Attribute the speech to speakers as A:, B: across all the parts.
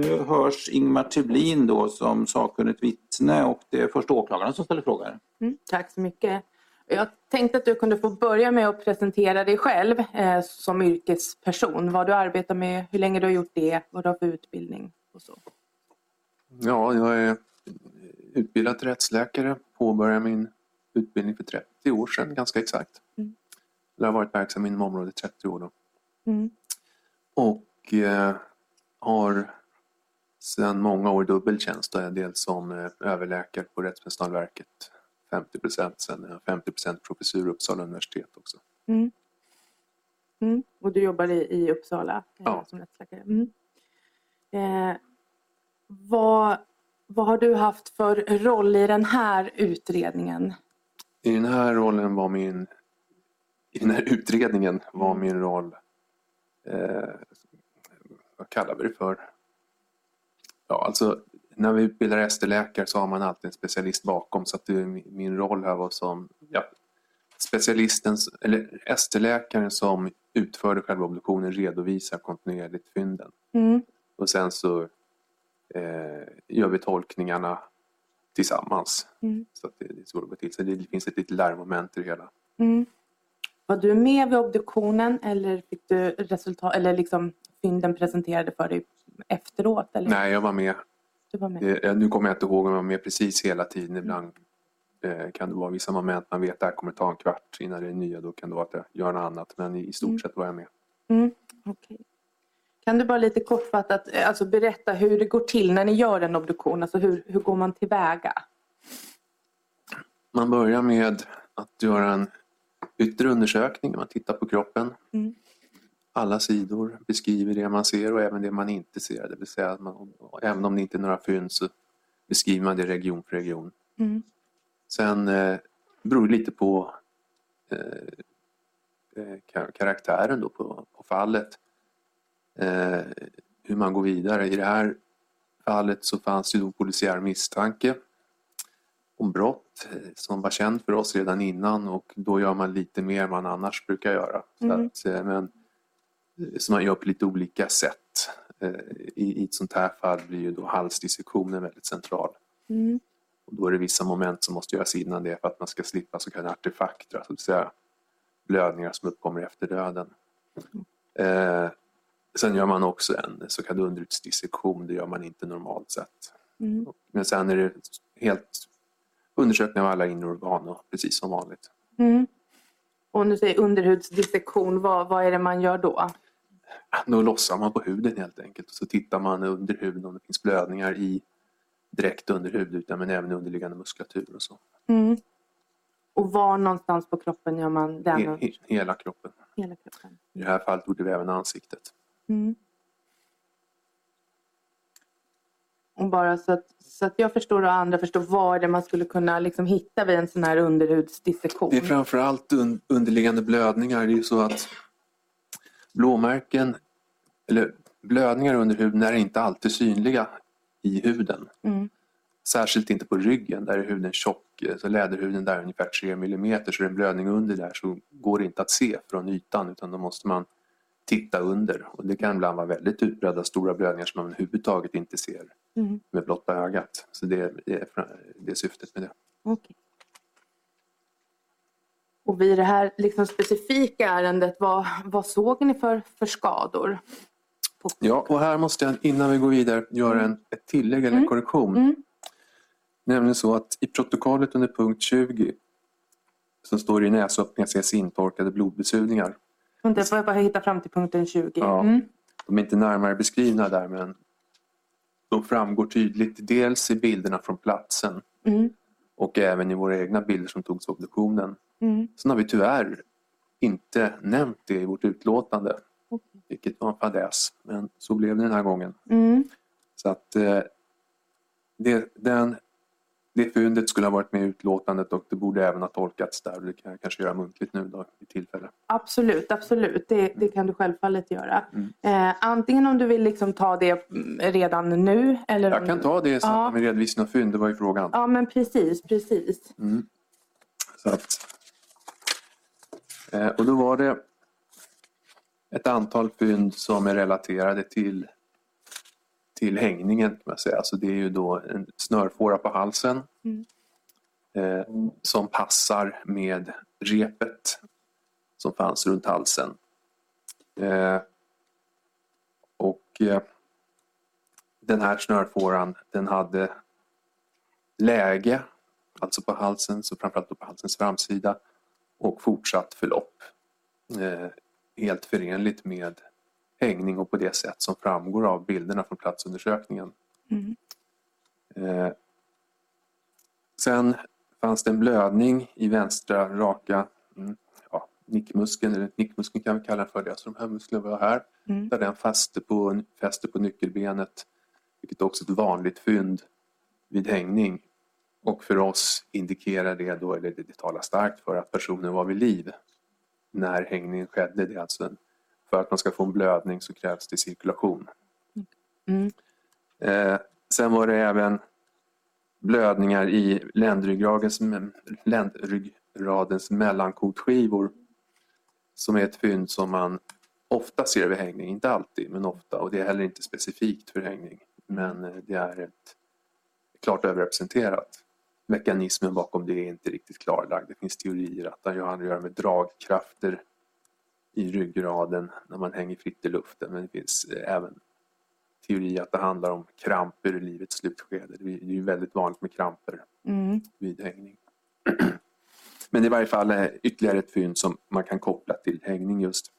A: Nu hörs Ingmar Tublin då som sakkunnigt vittne och det är första åklagaren som ställer frågor.
B: Mm, tack så mycket. Jag tänkte att du kunde få börja med att presentera dig själv eh, som yrkesperson. Vad du arbetar med, hur länge du har gjort det, vad du har för utbildning och så.
C: Ja, jag är utbildad rättsläkare. Påbörjade min utbildning för 30 år sedan, ganska exakt.
B: Mm.
C: Jag har varit verksam inom området 30 år. Då.
B: Mm.
C: Och eh, har sedan många år dubbeltjänst. Då är jag dels som eh, överläkare på Rättsmedicinalverket 50 procent, sen är jag 50 procent professur Uppsala universitet också.
B: Mm. Mm. Och du jobbar i, i Uppsala eh,
C: Ja.
B: som rättsläkare. Mm. Eh, vad, vad har du haft för roll i den här utredningen?
C: I den här rollen var min i den här utredningen var min roll eh, vad kallar vi det för? Ja, alltså när vi utbildar ST-läkare så har man alltid en specialist bakom så att det, min roll här var som ja, specialistens eller ST-läkaren som utförde själva obduktionen redovisar kontinuerligt fynden.
B: Mm.
C: Och sen så eh, gör vi tolkningarna tillsammans.
B: Mm.
C: Så att det, det är så det går till. Så det finns ett litet lärmoment i det hela.
B: Mm. Var du med vid obduktionen eller fick du resultat eller liksom fynden presenterade för dig efteråt? Eller?
C: Nej, jag var med.
B: Du var med.
C: Eh, nu kommer jag inte ihåg om jag var med precis hela tiden. Ibland eh, kan det vara vissa moment man vet att det här kommer ta en kvart innan det är nya. Då kan det vara att jag gör något annat. Men i, i stort
B: Mm.
C: sett var jag med.
B: Mm. okej. Kan du bara lite kortfattat eh, alltså berätta hur det går till när ni gör en obduktion? Alltså hur, hur går man tillväga?
C: Man börjar med att göra en yttre undersökning. Man tittar på kroppen.
B: Mm.
C: Alla sidor beskriver det man ser och även det man inte ser. Det vill säga att man, även om det inte är några fynd så beskriver man det region för region.
B: Mm.
C: Sen eh, beror det lite på eh, eh, ka- karaktären då på, på fallet. Eh, hur man går vidare. I det här fallet så fanns då polisiär misstanke om brott eh, som var känd för oss redan innan och då gör man lite mer än man annars brukar göra.
B: Mm.
C: att, eh, men, så man gör på lite olika sätt. Eh, I, I ett sånt här fall blir ju då halsdissektionen väldigt central.
B: Mm.
C: Och då är det vissa moment som måste göras innan det för att man ska slippa så kallade artefakter, alltså det säga blödningar som uppkommer efter döden. Eh, sen gör man också en så kallad underutsdissektion, det gör man inte normalt sett.
B: Mm.
C: Men sen är det helt undersökning av alla inre organ och precis som vanligt.
B: Mm. Och nu säger underhudsdissektion, vad, vad är det man gör då?
C: Då lossar man på huden helt enkelt och så tittar man under huden om det finns blödningar i direkt under hudytan men även underliggande muskulatur och så.
B: Mm. Och var någonstans på kroppen gör man den?
C: He, he, hela kroppen.
B: Hela kroppen.
C: I det här fallet gjorde vi även ansiktet.
B: Mm. Och bara så att, så att jag förstår och andra förstår vad är det man skulle kunna liksom hitta vid en sån här underhudsdissektion?
C: Det är framförallt un, underliggande blödningar. Det är så att blåmärken eller blödningar under huden är inte alltid synliga i huden.
B: Mm.
C: Särskilt inte på ryggen, där är huden tjock. Så läderhuden där är ungefär 3 mm så är det en blödning under där så går det inte att se från ytan utan då måste man titta under. Och det kan ibland vara väldigt utbredda stora blödningar som man överhuvudtaget inte ser
B: Mm.
C: med blotta ögat. Så det är, det är, syftet med det.
B: Okej. Och vid det här liksom specifika ärendet, vad, vad såg ni för, för skador?
C: Ja, och här måste jag innan vi går vidare göra en, ett tillägg eller en
B: Mm.
C: korrektion.
B: Mm.
C: Nämligen så att i protokollet under punkt 20 så står det i näsöppningar ses intorkade blodbesudlingar.
B: Vänta, får jag bara hitta fram till punkten 20?
C: Ja.
B: Mm.
C: De är inte närmare beskrivna där men de framgår tydligt dels i bilderna från platsen
B: Mm.
C: och även i våra egna bilder som togs vid obduktionen.
B: Mm.
C: Sen har vi tyvärr inte nämnt det i vårt utlåtande,
B: Okej.
C: vilket var en fadäs. Men så blev det den här gången.
B: Mm.
C: Så att eh, det, den, det fyndet skulle ha varit med i utlåtandet och det borde även ha tolkats där. Det kan jag kanske göra muntligt nu då i tillfälle.
B: Absolut, absolut. Det, det kan du självfallet göra.
C: Mm.
B: Eh, antingen om du vill liksom ta det redan nu. Eller
C: Jag kan
B: du...
C: ta det i samband
B: Ja.
C: med redovisning av fynd, det var ju frågan.
B: Ja, men precis, precis.
C: Mm. Så att, och då var det ett antal fynd som är relaterade till, till hängningen kan man säga. Alltså det är ju då en snörfåra på halsen
B: Mm.
C: eh, som passar med repet som fanns runt halsen. Eh, och eh, den här snörfåran den hade läge, alltså på halsen, så framförallt på halsens framsida och fortsatt förlopp. Eh, helt förenligt med hängning och på det sätt som framgår av bilderna från platsundersökningen.
B: Mm.
C: Eh, sen fanns det en blödning i vänstra raka mm, ja, nickmuskeln, eller nickmuskeln kan vi kalla den för, det. alltså de här musklerna vi har här,
B: Mm.
C: där den fäster på, fäster på nyckelbenet, vilket är också ett vanligt fynd vid hängning. Och för oss indikerar det då, eller det, talar starkt för att personen var vid liv när hängningen skedde. Det alltså en, för att man ska få en blödning så krävs det cirkulation.
B: Mm.
C: Eh, sen var det även blödningar i ländryggragens, ländryggradens mellankotskivor som är ett fynd som man ofta ser vid hängning, inte alltid men ofta och det är heller inte specifikt för hängning men eh, det är ett klart överrepresenterat. Mekanismen bakom det är inte riktigt klarlagd. Det finns teorier att det har att göra med dragkrafter i ryggraden när man hänger fritt i luften men det finns eh, även teori att det handlar om kramper i livets slutskede. Det är ju väldigt vanligt med kramper
B: Mm.
C: vid hängning. Men det är i varje fall eh, ytterligare ett fynd som man kan koppla till hängning just.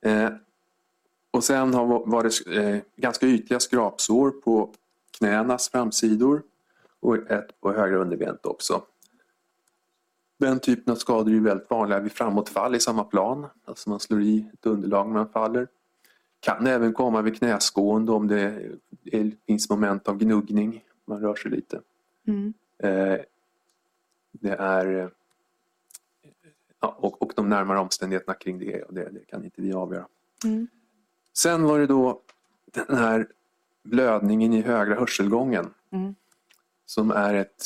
C: Eh, och sen har var det eh, ganska ytliga skrapsår på knänas framsidor och ett på högra underbenet också. Den typen av skador är väldigt vanliga vid framåtfall i samma plan. Alltså man slår i ett underlag när man faller. Kan även komma vid knäskående om det är, finns moment av gnuggning. Man rör sig lite.
B: Mm.
C: Eh, det är ja, och, och de närmare omständigheterna kring det, och det, det kan inte vi avgöra.
B: Mm.
C: Sen var det då den här blödningen i högra hörselgången
B: Mm.
C: Som är ett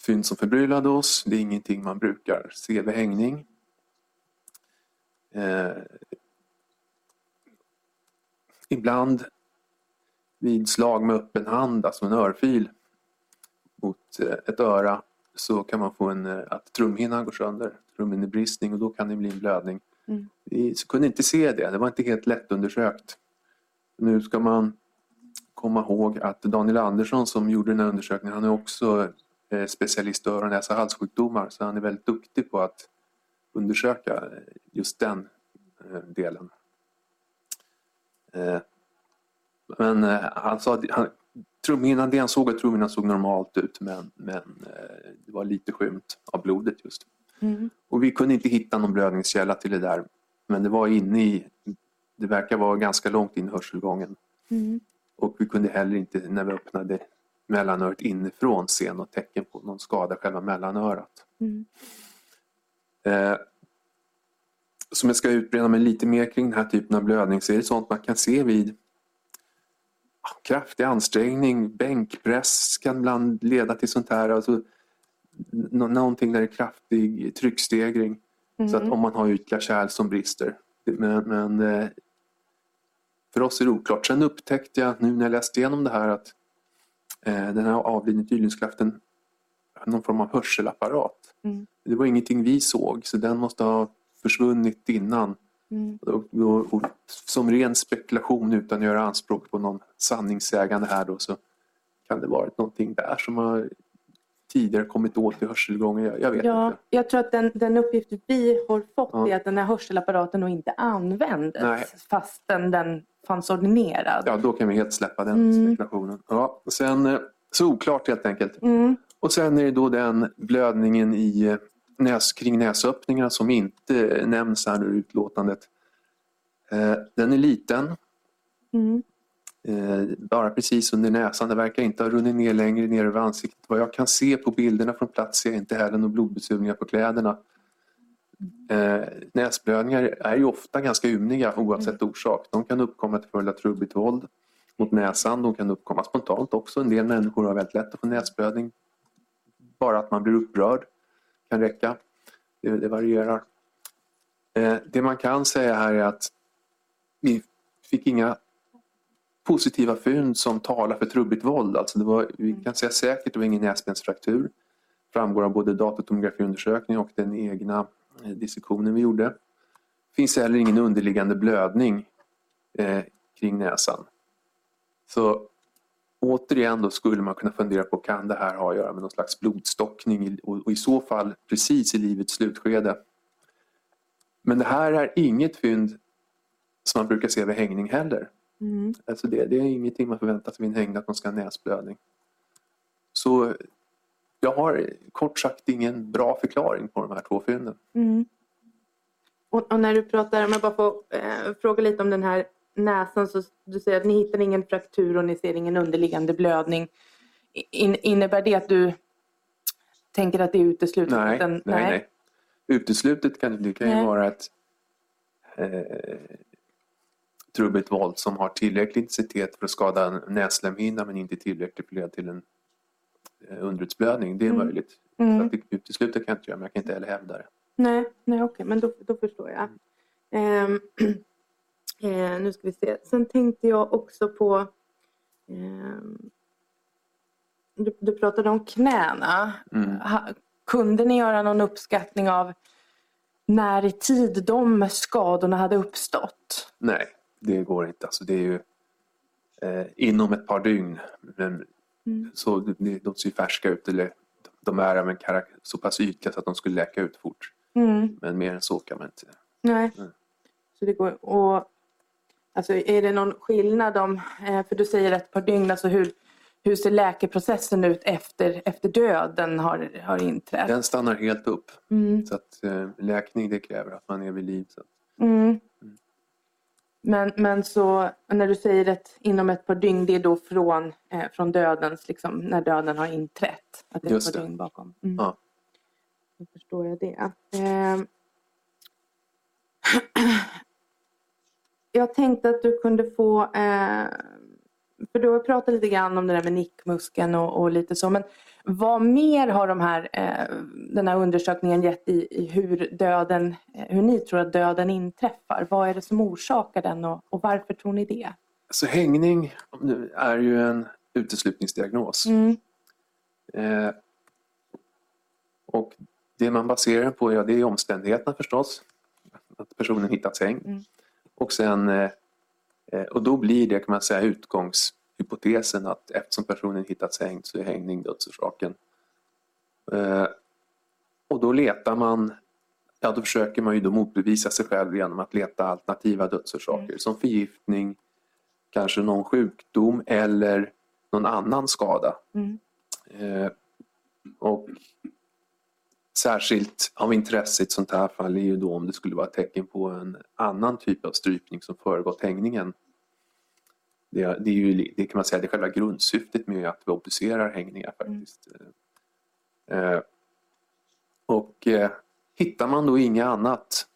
C: fynd som förbryllade oss. Det är ingenting man brukar se vid hängning. Eh, ibland vid slag med öppen hand, alltså en örfil mot eh, ett öra så kan man få en, eh, att trumhinnan går sönder, trumhinnebristning och då kan det bli en blödning.
B: Mm.
C: Vi kunde inte se det, det var inte helt lätt undersökt. Nu ska man komma ihåg att Daniel Andersson som gjorde den här undersökningen, han är också eh, specialist öron-, näsa och halssjukdomar så han är väldigt duktig på att undersöka eh, just den eh, delen. Men han sa att trumhinnan, det han såg att trumhinnan såg normalt ut men, men det var lite skymt av blodet just.
B: Mm.
C: Och vi kunde inte hitta någon blödningskälla till det där. Men det var inne i, det verkar vara ganska långt in i hörselgången.
B: Mm.
C: Och vi kunde heller inte när vi öppnade mellanörat inifrån se något tecken på någon skada själva mellanörat.
B: Mm.
C: Eh, som jag ska utbreda mig lite mer kring den här typen av blödning så är det sånt man kan se vid kraftig ansträngning, bänkpress kan ibland leda till sånt här. Alltså, nå- någonting där det är kraftig tryckstegring. Så att
B: Mm.
C: om man har ytliga kärl som brister. Men, men eh, för oss är det oklart. Sen upptäckte jag nu när jag läste igenom det här att eh, den här avlidne tydlighetskraften någon form av hörselapparat.
B: Mm.
C: Det var ingenting vi såg så den måste ha försvunnit innan.
B: Mm.
C: Och, och, och, som ren spekulation utan att göra anspråk på någon sanningssägande här då så kan det varit någonting där som har tidigare kommit åt i hörselgången. Jag, jag vet
B: Ja,
C: inte.
B: jag tror att den, den uppgift vi har fått
C: Ja.
B: är att den här hörselapparaten nog inte användes
C: Nej.
B: fastän den fanns ordinerad.
C: Ja, då kan vi helt släppa den
B: Mm.
C: spekulationen. Ja, sen, eh, så oklart helt enkelt.
B: Mm.
C: Och sen är det då den blödningen i eh, näs, kring näsöppningarna som inte eh, nämns här nu i utlåtandet. Eh, Den är liten.
B: Mm.
C: Eh, bara precis under näsan. Det verkar inte ha runnit ner längre ner över ansiktet. Vad jag kan se på bilderna från plats ser jag inte heller några blodbesudlingar på kläderna. Eh, näsblödningar är ju ofta ganska ymniga oavsett orsak. De kan uppkomma till följd av trubbigt våld mot näsan. De kan uppkomma spontant också. En del människor har väldigt lätt att få näsblödning. Bara att man blir upprörd kan räcka. Det, det varierar. Eh, det man kan säga här är att vi fick inga positiva fynd som talar för trubbigt våld. Alltså det var, vi kan säga säkert att det var ingen näsbensfraktur. framgår av både datortomografiundersökning och den egna eh, dissektionen vi gjorde. Det finns heller ingen underliggande blödning eh, kring näsan. Så återigen då skulle man kunna fundera på kan det här ha att göra med någon slags blodstockning och, och i så fall precis i livets slutskede. Men det här är inget fynd som man brukar se vid hängning heller.
B: Mm.
C: Alltså det, det är ingenting man förväntar sig vid en hängning att man ska ha näsblödning. Så jag har kort sagt ingen bra förklaring på de här två fynden.
B: Mm. Och, och, när du pratar, om jag bara får eh, fråga lite om den här näsan. Så du säger att ni hittar ingen fraktur och ni ser ingen underliggande blödning. In, innebär det att du tänker att det är uteslutet?
C: Nej,
B: den,
C: nej, nej. nej. Uteslutet kan, det kan ju vara ett eh, trubbigt våld som har tillräcklig intensitet för att skada näslemhinnan men inte tillräckligt för att leda till en eh, underutsblödning. Det är mm. möjligt. Mm. Så att det uteslutet kan jag inte göra men jag kan inte heller hävda det.
B: Nej, nej okej, men då, då förstår jag. Mm. Eh, eh, nu ska vi se. Sen tänkte jag också på ehm, du, du, pratade om knäna.
C: Mm.
B: Ha, kunde ni göra någon uppskattning av när i tid de skadorna hade uppstått?
C: Nej, det går inte. Alltså det är ju eh, inom ett par dygn. Men, mm. så det, de ser färska ut. Eller, de är av en så pass ytliga så att de skulle läka ut fort.
B: Mm.
C: Men mer än så kan man inte.
B: Nej. Mm. Så det går, och, alltså, är det någon skillnad om, eh, för du säger ett par dygn, alltså hur, hur ser läkeprocessen ut efter, efter döden har, har inträtt?
C: Den stannar helt upp.
B: Mm.
C: Så att eh, läkning det kräver att man är vid liv. Så.
B: Mm. Men, men så när du säger att inom ett par dygn, det är då från, eh, från dödens, liksom, när döden har inträtt? Att det är
C: Just
B: ett par
C: det.
B: dygn bakom. Mm.
C: Ja.
B: Då förstår jag det. Eh, jag tänkte att du kunde få eh, för du har pratat lite grann om det där med nickmuskeln och, och lite så. Men vad mer har de här, eh, den här undersökningen gett i, i hur, döden, eh, hur ni tror att döden inträffar? Vad är det som orsakar den och, och varför tror ni det?
C: Så hängning är ju en uteslutningsdiagnos.
B: Mm.
C: Eh, och det man baserar den på ja, det är omständigheterna förstås. Att personen hittats hängd.
B: Mm.
C: Och sen eh, Eh, och då blir det kan man säga utgångshypotesen att eftersom personen hittats hängd så är hängning dödsorsaken. Eh, och då letar man, ja då försöker man ju då motbevisa sig själv genom att leta alternativa dödsorsaker mm. som förgiftning, kanske någon sjukdom eller någon annan skada.
B: Mm.
C: Eh, och Särskilt av intresse i ett sånt här fall är ju då om det skulle vara tecken på en annan typ av strypning som föregått hängningen. Det, det är ju det kan man säga det är själva grundsyftet med att vi obducerar hängningar faktiskt. Mm. Eh, och eh, hittar man då inget annat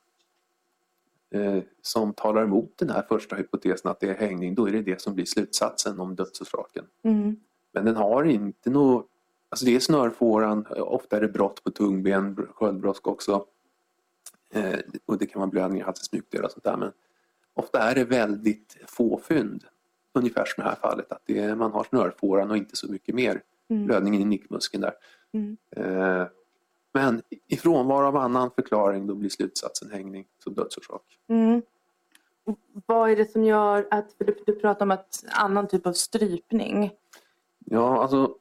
C: eh, som talar emot den här första hypotesen att det är hängning, då är det det som blir slutsatsen om dödsorsaken.
B: Mm.
C: Men den har inte något Alltså det är snörfåran, ofta är det brott på tungben, sköldbrosk också. Eh, och det kan vara blödningar i halsens mjukdelar och sånt där. Men ofta är det väldigt få fynd. Ungefär som i det här fallet, att är, man har snörfåran och inte så mycket mer.
B: Mm.
C: Blödningen i nickmuskeln där.
B: Mm.
C: Eh, men i frånvaro av annan förklaring då blir slutsatsen hängning som dödsorsak.
B: Mm. Vad är det som gör att, du, du pratar om att annan typ av strypning.
C: Ja, alltså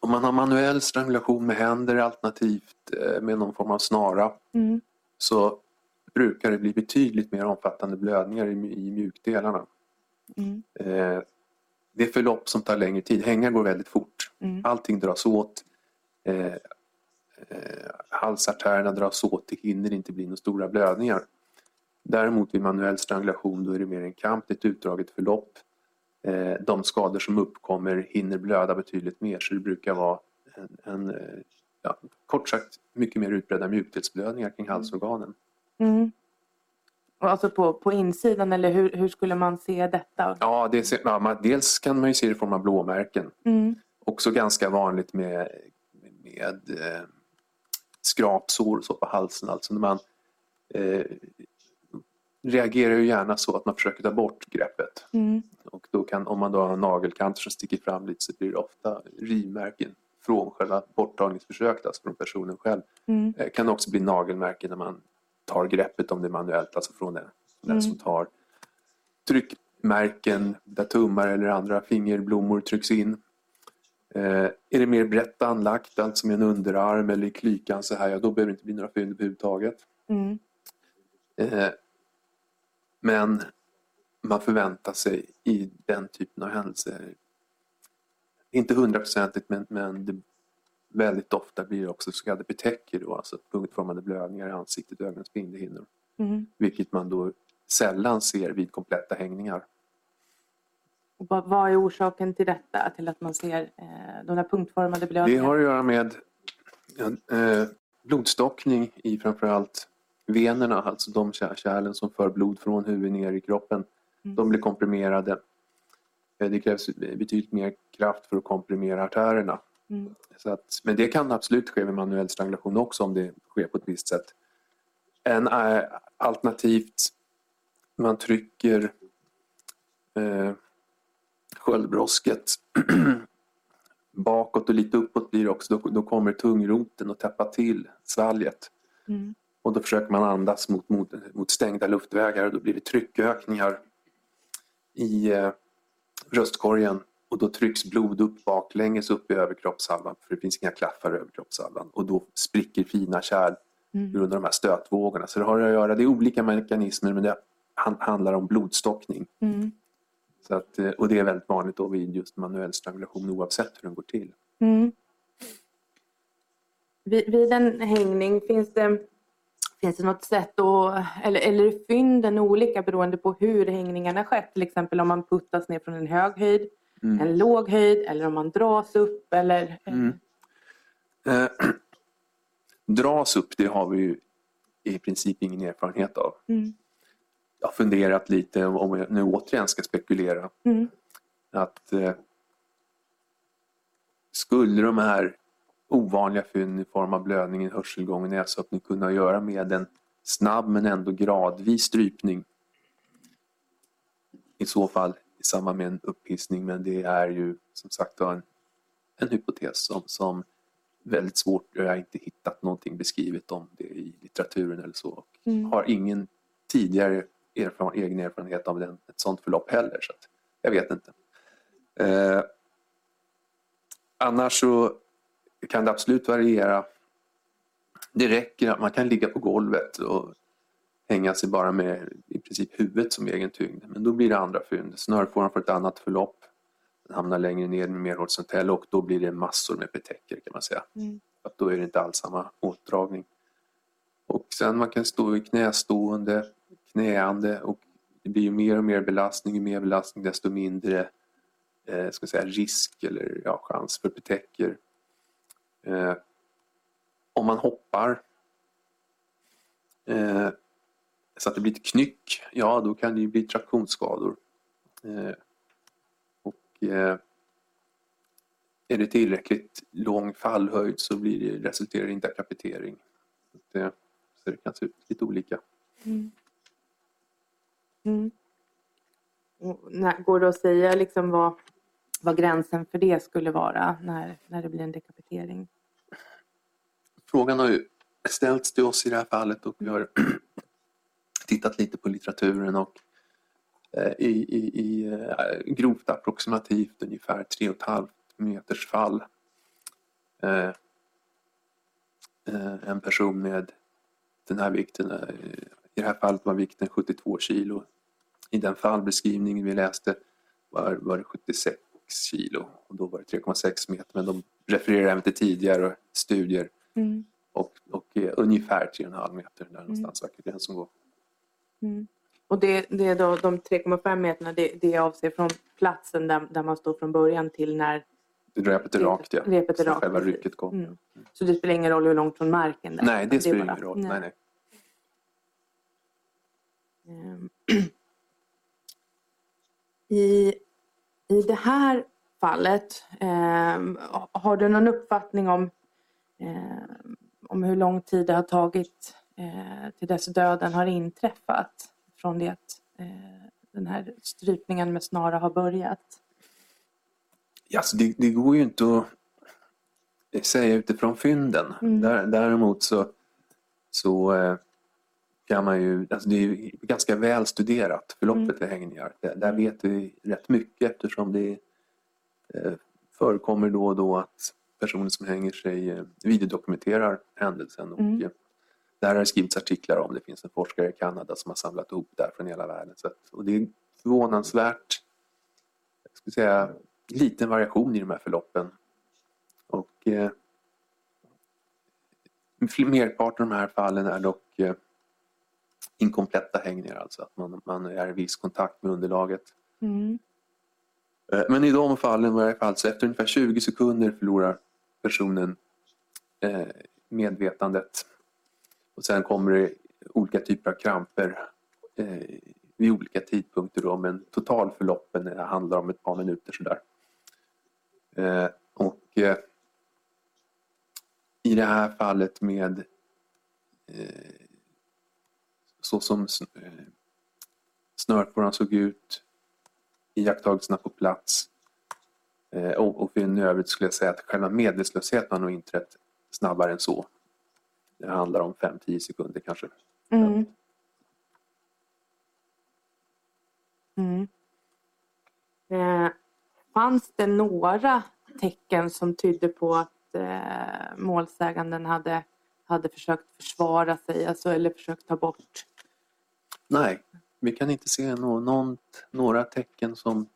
C: om man har manuell strangulation med händer alternativt eh, med någon form av snara
B: mm.
C: så brukar det bli betydligt mer omfattande blödningar i, i mjukdelarna.
B: Mm.
C: Eh, det är förlopp som tar längre tid. Hängar går väldigt fort.
B: Mm.
C: Allting dras åt. Eh, eh, halsartärerna dras åt. Det hinner inte bli några stora blödningar. Däremot vid manuell strangulation då är det mer en kamp, ett utdraget förlopp. eh, de skador som uppkommer hinner blöda betydligt mer. Så det brukar vara en, en eh, ja, kort sagt mycket mer utbredda mjukdelsblödningar kring halsorganen.
B: Mm. Alltså på, på insidan eller hur, hur skulle man se detta?
C: Ja, det, ser- ja, man, dels kan man ju se det i form av blåmärken.
B: Mm.
C: Också ganska vanligt med, med eh, skrapsår och så på halsen. Alltså när man eh, reagerar ju gärna så att man försöker ta bort greppet.
B: Mm.
C: Och då kan, om man då har nagelkanter som sticker fram lite så blir det ofta rivmärken från själva borttagningsförsöket, alltså från personen själv.
B: Mm.
C: Det kan också bli nagelmärken när man tar greppet om det manuellt, alltså från den, den
B: Mm.
C: som tar tryckmärken där tummar eller andra fingerblommor trycks in. Eh, är det mer brett anlagt, alltså med en underarm eller i klykan så här, ja, då behöver det inte bli några fynd överhuvudtaget.
B: Mm.
C: Eh, men man förväntar sig i den typen av händelser, inte hundraprocentigt men, men det, väldigt ofta blir det också så kallade petecker, då, alltså punktformade blödningar i ansiktet, ögonens bindehinnor.
B: Mm.
C: Vilket man då sällan ser vid kompletta hängningar.
B: Och vad, är orsaken till detta? Till att man ser eh, de där punktformade
C: Det
B: blödningarna?
C: har att göra med eh, blodstockning i framförallt venerna, alltså de kär- kärlen som för blod från huvudet ner i kroppen.
B: Mm.
C: De blir komprimerade. Eh, Det krävs betydligt mer kraft för att komprimera artärerna.
B: Mm.
C: Så att, men det kan absolut ske med manuell strangulation också om det sker på ett visst sätt. En, eh, alternativt, man trycker eh, sköldbrosket bakåt och lite uppåt blir det också. Då, då kommer tungroten att täppa till svalget.
B: Mm.
C: Och då försöker man andas mot, mot, mot stängda luftvägar och då blir det tryckökningar i eh, bröstkorgen och då trycks blod upp baklänges upp i överkroppshalvan för det finns inga klaffar i överkroppshalvan och då spricker fina kärl
B: Mm.
C: på grund av de här stötvågorna. Så det har att göra, det är olika mekanismer men det han, handlar om blodstockning.
B: Mm.
C: Så att, eh, och det är väldigt vanligt då vid just manuell strangulation oavsett hur den går till.
B: Mm. Vid, vid en hängning, finns det, finns det något sätt att, eller, eller är fynden olika beroende på hur hängningarna skett? Till exempel om man puttas ner från en hög höjd,
C: Mm.
B: en låg höjd eller om man dras upp eller... eh,
C: Mm. Eh, dras upp, det har vi ju i princip ingen erfarenhet av.
B: Mm.
C: Jag har funderat lite, om jag nu återigen ska spekulera,
B: Mm.
C: att eh, skulle de här ovanliga fynden i form av blödning i hörselgång och näsöppning kunna göra med en snabb men ändå gradvis strypning? I så fall i samband med en upphissning, men det är ju som sagt en, en hypotes som, som väldigt svårt, jag har inte hittat någonting beskrivet om det i litteraturen eller så.
B: Mm.
C: har ingen tidigare erfaren, egen erfarenhet av den, ett sådant förlopp heller. Så att, jag vet inte. Eh, annars så kan det absolut variera. Det räcker att man kan ligga på golvet och hänga sig bara med i princip huvudet som egen tyngd. Men då blir det andra fynd. Snörfåran får ett annat förlopp. Den hamnar längre ner med mer horisontell och då blir det massor med petecker kan man säga.
B: Mm.
C: Att då är det inte alls samma åtdragning. Och sen man kan stå i knästående, knäande och det blir ju mer och mer belastning. Ju mer belastning desto mindre eh, ska säga, risk eller ja, chans för petecker. Eh, om man hoppar eh, så att det blir ett knyck, ja då kan det ju bli traktionsskador. Eh, och eh, är det tillräckligt lång fallhöjd så blir det, resulterar det i dekapitering. Det, så det kan se ut lite olika.
B: Mm. Mm. När, går det att säga liksom vad, vad gränsen för det skulle vara när, när det blir en dekapitering?
C: Frågan har ju ställts till oss i det här fallet och vi har tittat lite på litteraturen och eh, i, i, i eh, grovt approximativt ungefär 3,5 meters fall. Eh, En person med den här vikten, i det här fallet var vikten 72 kilo. I den fallbeskrivningen vi läste var, var det 76 kilo och då var det 3,6 meter men de refererar även till tidigare studier
B: Mm.
C: och, och ungefär 3,5 meter där någonstans verkar gränsen gå.
B: Mm. Och det, det är då de 3,5 meterna, det, det avser från platsen där, där man står från början till när
C: Repet är rakt ja.
B: repet är rakt.
C: Själva rycket kom.
B: Mm. Så det spelar ingen roll hur långt från marken det är?
C: Nej, det spelar
B: bara-
C: ingen roll. Nej, nej.
B: Ehm, I, I det här fallet, ehm, har du någon uppfattning om, ehm, om hur lång tid det har tagit eh, till dess döden har inträffat? Från det att eh, den här strypningen med snara har börjat?
C: Ja, alltså det, det går ju inte att säga utifrån fynden.
B: Mm.
C: Där, däremot så, så eh, kan man ju, alltså det är ju ganska väl studerat förloppet
B: Mm.
C: vid hängningar. Där, där vet vi rätt mycket eftersom det eh, förekommer då och då att personer som hänger sig eh, videodokumenterar händelsen. Och,
B: Mm.
C: Eh, där har det skrivits artiklar om. Det finns en forskare i Kanada som har samlat ihop där från hela världen. Så och det är förvånansvärt jag skulle säga, liten variation i de här förloppen. Och eh, merparten av de här fallen är dock eh, inkompletta hängningar, alltså att man, man är i viss kontakt med underlaget.
B: Mm.
C: Eh, Men i de fallen, varje fall, så efter ungefär 20 sekunder förlorar personen eh, medvetandet. Och sen kommer det olika typer av kramper eh, vid olika tidpunkter. Då, men totalförloppen handlar om ett par minuter sådär. Eh, och eh, i det här fallet med eh, så som eh, snörfåran såg ut, iakttagelserna på plats eh, och, och för övrigt skulle jag säga att själva medvetslösheten har nog inträtt snabbare än så. Det handlar om 5-10 sekunder kanske.
B: Mm. Mm. Eh, fanns det några tecken som tydde på att eh, målsäganden hade, hade försökt försvara sig alltså, eller försökt ta bort?
C: Nej, vi kan inte se nå- någon, några tecken som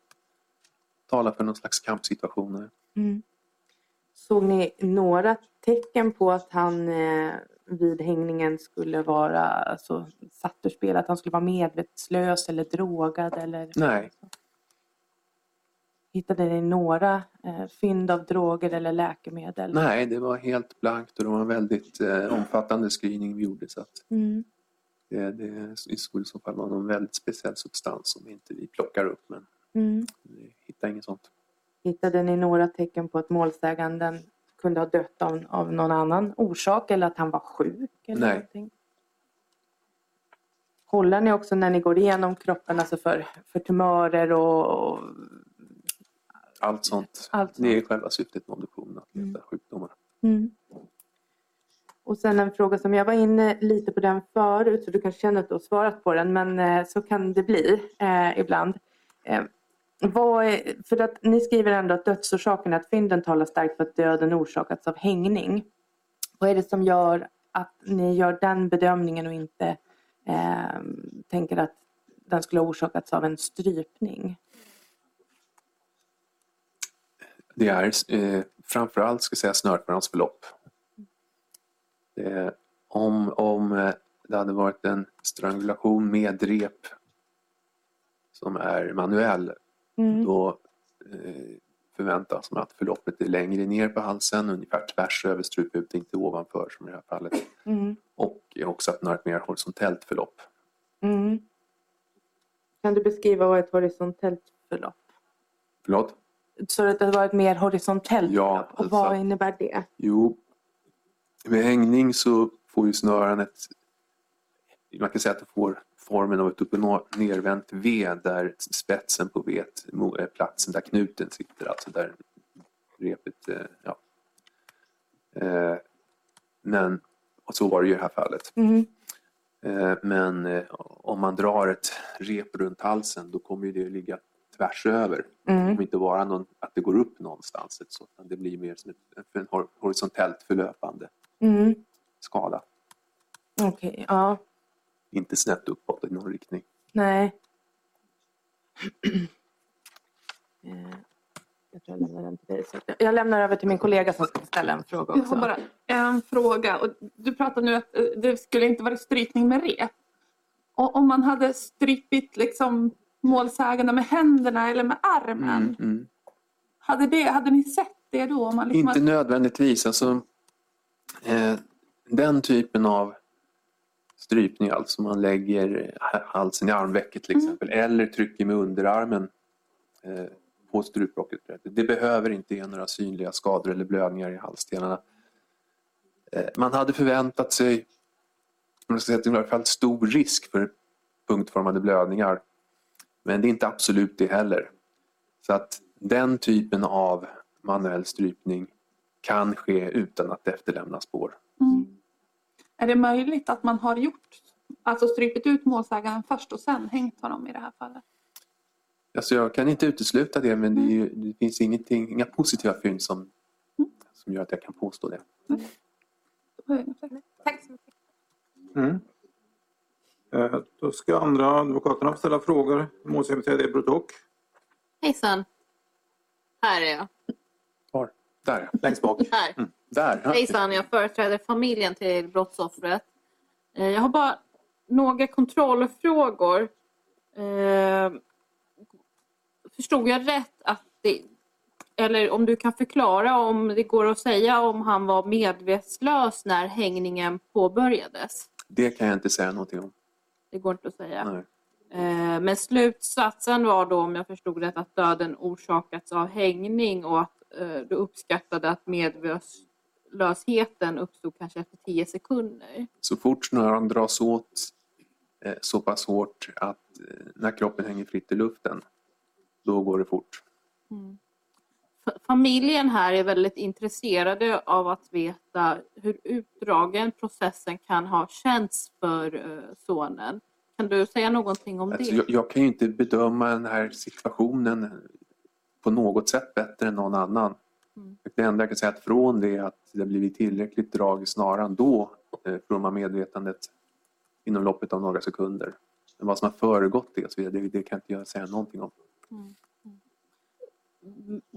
C: talar för någon slags kampsituationer.
B: Mm. Såg ni några tecken på att han eh, vid hängningen skulle vara alltså, satt ur spel? Att han skulle vara medvetslös eller drogad? Eller...
C: Nej,
B: Hittade ni några eh, fynd av droger eller läkemedel?
C: nej, det var helt blankt och det var en väldigt eh, omfattande screening vi gjorde. Så att
B: Mm.
C: det, det skulle i så fall vara någon väldigt speciell substans som inte vi plockar upp. Men
B: Mm.
C: vi hittar inget sånt.
B: Hittade ni några tecken på att målsäganden kunde ha dött av, av någon annan orsak eller att han var sjuk? Eller
C: Nej.
B: Någonting? Kollar ni också när ni går igenom kroppen alltså för, för tumörer och, och
C: Allt sånt.
B: allt
C: Det är
B: sånt?
C: själva syftet med obduktionen, att leta
B: Mm.
C: sjukdomar.
B: Mm. Och sen en fråga som jag var inne lite på den förut så du kanske känner att du har svarat på den men eh, så kan det bli eh, ibland. Eh, är, för att ni skriver ändå att dödsorsaken är att fynden talar starkt för att döden orsakats av hängning. Vad är det som gör att ni gör den bedömningen och inte eh, tänker att den skulle ha orsakats av en strypning?
C: Det är eh, framförallt ska jag säga snörfårans förlopp. Eh, om, om eh, det hade varit en strangulation med rep som är manuell
B: Mm.
C: då eh, förväntas man att förloppet är längre ner på halsen, ungefär tvärs över struphuvudet, inte ovanför som i det här fallet.
B: Mm.
C: Och också att man har ett mer horisontellt förlopp.
B: Mm. Kan du beskriva vad ett horisontellt förlopp
C: Förlåt?
B: Så att det var ett mer horisontellt
C: Ja,
B: förlopp. Och
C: alltså-
B: vad innebär det?
C: Jo, med hängning så får ju snören ett... Man kan säga att det får formen av ett upp och nervänt V där spetsen på V är platsen där knuten sitter, alltså där repet... eh, Ja. Eh, Men, och så var det ju i det här fallet.
B: Mm.
C: Eh, Men eh, om man drar ett rep runt halsen då kommer det att ligga tvärs över. Det
B: Mm.
C: kommer inte vara någon, att det går upp någonstans. så, utan Det blir mer som ett, en hor- horisontellt förlöpande
B: Mm.
C: skala.
B: Okej, ja.
C: Inte snett uppåt i någon riktning.
B: Nej. Eh, jag jag lämnar den till dig. Så att- Jag lämnar över till min kollega som ska ställa en fråga
D: Jag
B: också.
D: har bara en fråga. Och du pratar nu att eh, det skulle inte vara strypning med rep. Och om man hade strypit liksom målsägande med händerna eller med armen.
C: Mm, mm.
D: Hade, det, hade ni sett det då? Om man liksom
C: Inte
D: hade-
C: nödvändigtvis. Alltså, eh, den typen av strypning, alltså man lägger halsen i armvecket till exempel eller trycker med underarmen eh, på strupbråcket. Det behöver inte ge några synliga skador eller blödningar i halsstenarna. Eh, man hade förväntat sig man ska säga, att det i alla fall stor risk för punktformade blödningar. Men det är inte absolut det heller. Så att den typen av manuell strypning kan ske utan att efterlämna spår.
D: Mm. Är det möjligt att man har gjort, alltså strypit ut målsägaren först och sen hängt honom i det här fallet?
C: Alltså jag kan inte utesluta det men det, är ju, det finns ingenting, inga positiva fynd som, som gör att jag kan påstå det.
D: Tack så mycket.
A: Mm. Eh, Då ska andra advokaterna få ställa frågor. Målsägandebiträde Ebro Dock.
E: Hejsan. Här är jag.
C: Var? Där.
A: Längst bak.
E: Här.
C: Där.
E: Hejsan, jag företräder familjen till brottsoffret. Eh, Jag har bara några kontrollfrågor. Eh, Förstod jag rätt att det, eller om du kan förklara om det går att säga om han var medvetslös när hängningen påbörjades?
C: Det kan jag inte säga någonting om.
E: Det går inte att säga.
C: Nej.
E: Eh, Men slutsatsen var då, om jag förstod rätt, att döden orsakats av hängning och att du uppskattade att medvetslösheten uppstod kanske efter 10 sekunder.
C: Så fort snören dras åt eh, så pass hårt att eh, när kroppen hänger fritt i luften då går det fort.
E: F- Familjen här är väldigt intresserade av att veta hur utdragen processen kan ha känts för eh, sonen. Kan du säga någonting om
C: Alltså,
E: det?
C: jag, jag kan ju inte bedöma den här situationen på något sätt bättre än någon annan.
E: Mm.
C: Det enda jag kan säga är att från det att det blivit tillräckligt drag i snaran då eh, får man medvetandet inom loppet av några sekunder. Men vad som har föregått det, så vidare, det, det kan inte jag säga någonting om.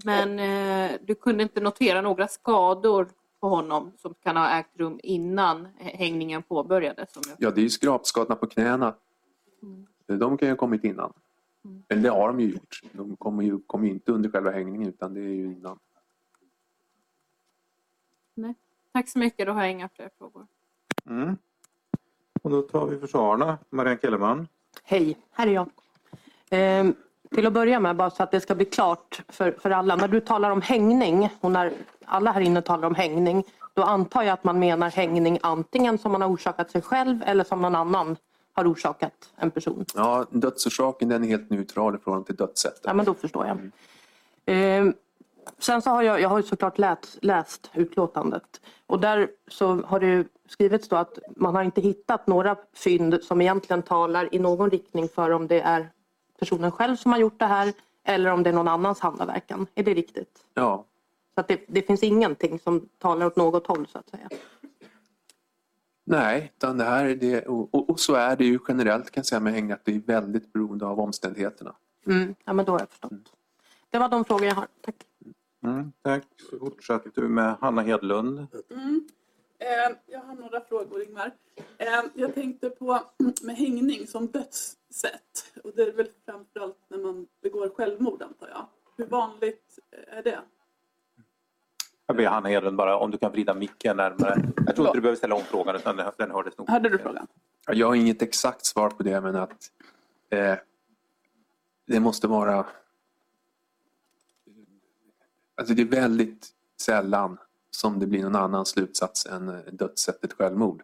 E: Men eh, du kunde inte notera några skador på honom som kan ha ägt rum innan hängningen påbörjades? Jag...
C: Ja, det är ju skrapskadorna på knäna. De kan ju ha kommit innan.
E: Mm.
C: Eller det har de ju gjort. De kommer ju kom ju inte under själva hängningen utan det är ju innan.
E: Nej. Tack så mycket, då har jag inga fler frågor.
A: Mm. Och då tar vi försvararna. Marianne Kellerman.
F: Hej, här är jag. Ehm, till att börja med, bara så att det ska bli klart för, för alla. När du talar om hängning, och när alla här inne talar om hängning, då antar jag att man menar hängning antingen som man har orsakat sig själv eller som någon annan har orsakat en person.
C: Ja, dödsorsaken den är helt neutral i förhållande till dödssättet.
F: Ja, men då förstår jag. Ehm, sen så har jag, jag har ju såklart läst, läst utlåtandet. Och där så har det ju skrivits då att man har inte hittat några fynd som egentligen talar i någon riktning för om det är personen själv som har gjort det här eller om det är någon annans handaverkan. Är det riktigt?
C: Ja,
F: Så att det, det finns ingenting som talar åt något håll så att säga.
C: nej, utan det här är det, och, och, så är det ju generellt kan jag säga med hängning att det är väldigt beroende av omständigheterna.
F: Mm. Ja, men då har jag förstått. Det var de frågor jag har. Tack.
A: Mm, tack. Så fortsätter du med Hanna Hedlund.
G: Mm. Eh, jag har några frågor Ingmar. Eh, jag tänkte på med hängning som dödssätt. Och det är väl framförallt när man begår självmord antar jag. Hur vanligt är det?
A: Jag ber Hanna Hedlund bara om du kan vrida micken närmare. Jag tror inte du behöver ställa om frågan utan den- hördes nog.
G: Hörde du frågan?
C: Ja, Jag har inget exakt svar på det men att eh, det måste vara Alltså det är väldigt sällan som det blir någon annan slutsats än eh, dödssättet självmord.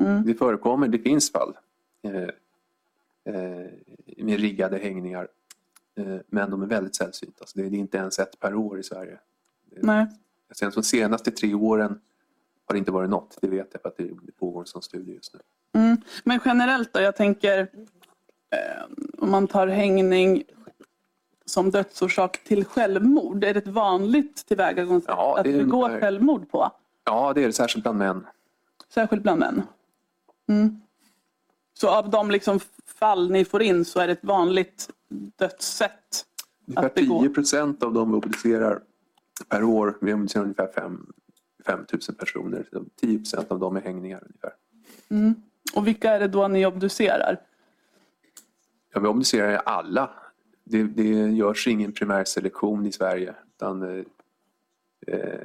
G: Mm.
C: Det förekommer, det finns fall eh, eh, med riggade hängningar. Eh, men de är väldigt sällsynta. Alltså det är inte ens ett per år i Sverige.
G: Nej.
C: Sen de senaste tre åren har det inte varit något. Det vet jag för att det det pågår en sån studie just nu.
G: Mm. Men generellt då, jag tänker eh, om man tar hängning som dödsorsak till självmord. Är det ett vanligt tillvägagångssätt
C: Ja,
G: att
C: det är-
G: begå självmord på?
C: Ja, det är det särskilt bland män.
G: Särskilt bland män. Mm. Så av de liksom fall ni får in så är det ett vanligt dödssätt?
C: Ungefär
G: Att begå.
C: 10 procent av de vi obducerar per år, vi obducerar ungefär 5 000 personer. Så 10 procent av dem är hängningar ungefär.
G: Mm. Och vilka är det då ni obducerar?
C: Ja, vi obducerar alla. Det, det görs ingen primärselektion i Sverige. Utan, eh, eh,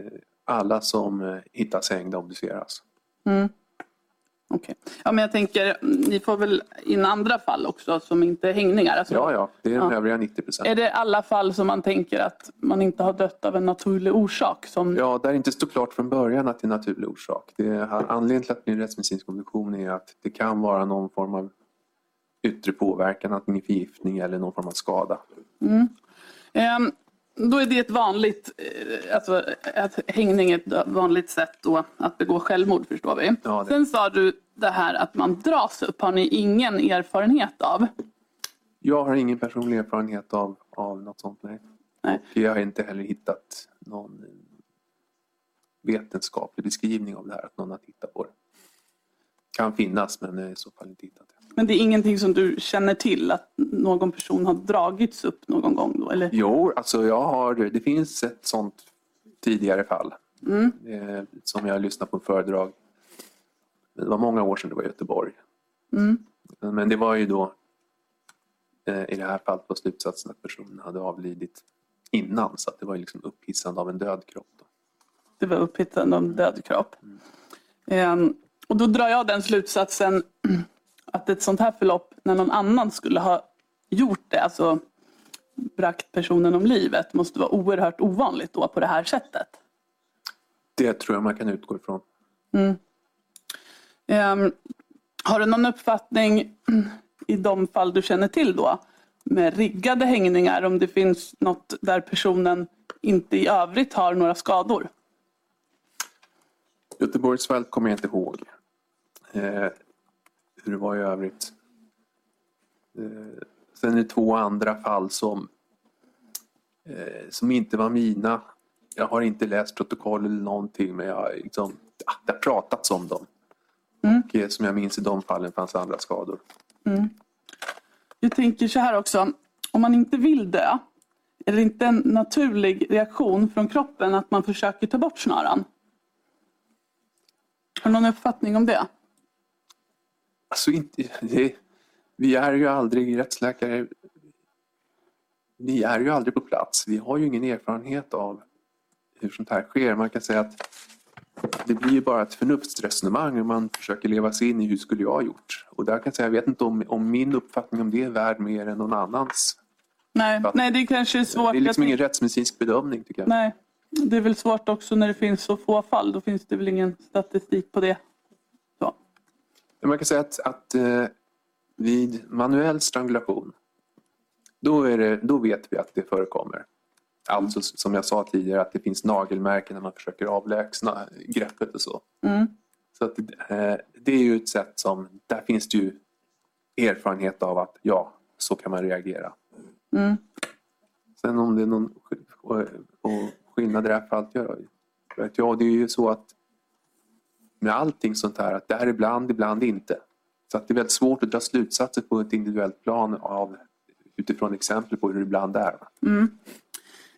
C: alla som eh, hittas hängda obduceras.
G: Mm. Okej. Ja, men jag tänker, ni får väl in andra fall också som inte är hängningar? Alltså,
C: Ja, ja, det är de
G: Ja.
C: övriga 90 procent.
G: Är det alla fall som man tänker att man inte har dött av en naturlig orsak? Som...
C: Ja, där det inte står klart från början att det är naturlig orsak. Det är, anledningen till att det blir en rättsmedicinsk obduktion är att det kan vara någon form av yttre påverkan, antingen förgiftning eller någon form av skada.
G: Ehm, då är det ett vanligt, eh, alltså att hängning är ett vanligt sätt då att begå självmord förstår vi.
C: Ja,
G: Sen sa du det här att man dras upp, har ni ingen erfarenhet av?
C: Jag har ingen personlig erfarenhet av, av något sånt. Nej.
G: Nej.
C: Och jag har inte heller hittat någon vetenskaplig beskrivning av det här, att någon har tittat på det. Kan finnas, men i så fall inte hittat det.
G: Men det är ingenting som du känner till att någon person har dragits upp någon gång då? Eller?
C: Jo, alltså jag har, det finns ett sånt tidigare fall
G: Mm.
C: eh, som jag lyssnade på en föredrag. Det var många år sedan det var i Göteborg.
G: Mm.
C: Men det var ju då eh, i det här fallet var slutsatsen att personen hade avlidit innan så att det var liksom upphissande av en död kropp. Då.
G: Det var upphittande av en död kropp. Ehm, och då drar jag den slutsatsen att ett sånt här förlopp, när någon annan skulle ha gjort det, alltså bragt personen om livet, måste vara oerhört ovanligt då på det här sättet.
C: Det tror jag man kan utgå ifrån.
G: Ehm, har du någon uppfattning i de fall du känner till då med riggade hängningar om det finns något där personen inte i övrigt har några skador?
C: Göteborgsfallet kommer jag inte ihåg. Eh, hur det var i övrigt. Eh, sen är det två andra fall som, eh, som inte var mina. Jag har inte läst protokoll eller någonting men jag liksom, ah, det har pratats om dem. Och eh, som jag minns i de fallen fanns andra skador.
G: Jag tänker så här också, om man inte vill dö, är det inte en naturlig reaktion från kroppen att man försöker ta bort snaran? Har du någon uppfattning om det?
C: Alltså inte, det, vi är ju aldrig rättsläkare. Vi är ju aldrig på plats. Vi har ju ingen erfarenhet av hur sånt här sker. Man kan säga att det blir ju bara ett förnuftsresonemang om man försöker leva sig in i hur skulle jag ha gjort. Och där kan jag säga, jag vet inte om, om min uppfattning om det är värd mer än någon annans.
G: Nej, nej det kanske är svårt.
C: Det är liksom ingen rättsmedicinsk bedömning tycker jag.
G: Nej, det är väl svårt också när det finns så få fall. Då finns det väl ingen statistik på det.
C: Man kan säga att, att eh, vid manuell strangulation då, är det, då vet vi att det förekommer. Alltså s- som jag sa tidigare att det finns nagelmärken när man försöker avlägsna greppet och så.
G: Mm.
C: Så att, eh, det är ju ett sätt som, där finns det ju erfarenhet av att ja, så kan man reagera.
G: Mm.
C: Sen om det är någon och, och skillnad i det här fallet, ja, vet jag, det är ju så att med allting sånt här att det är ibland, ibland inte. Så att det är väldigt svårt att dra slutsatser på ett individuellt plan av, utifrån exempel på hur det ibland är.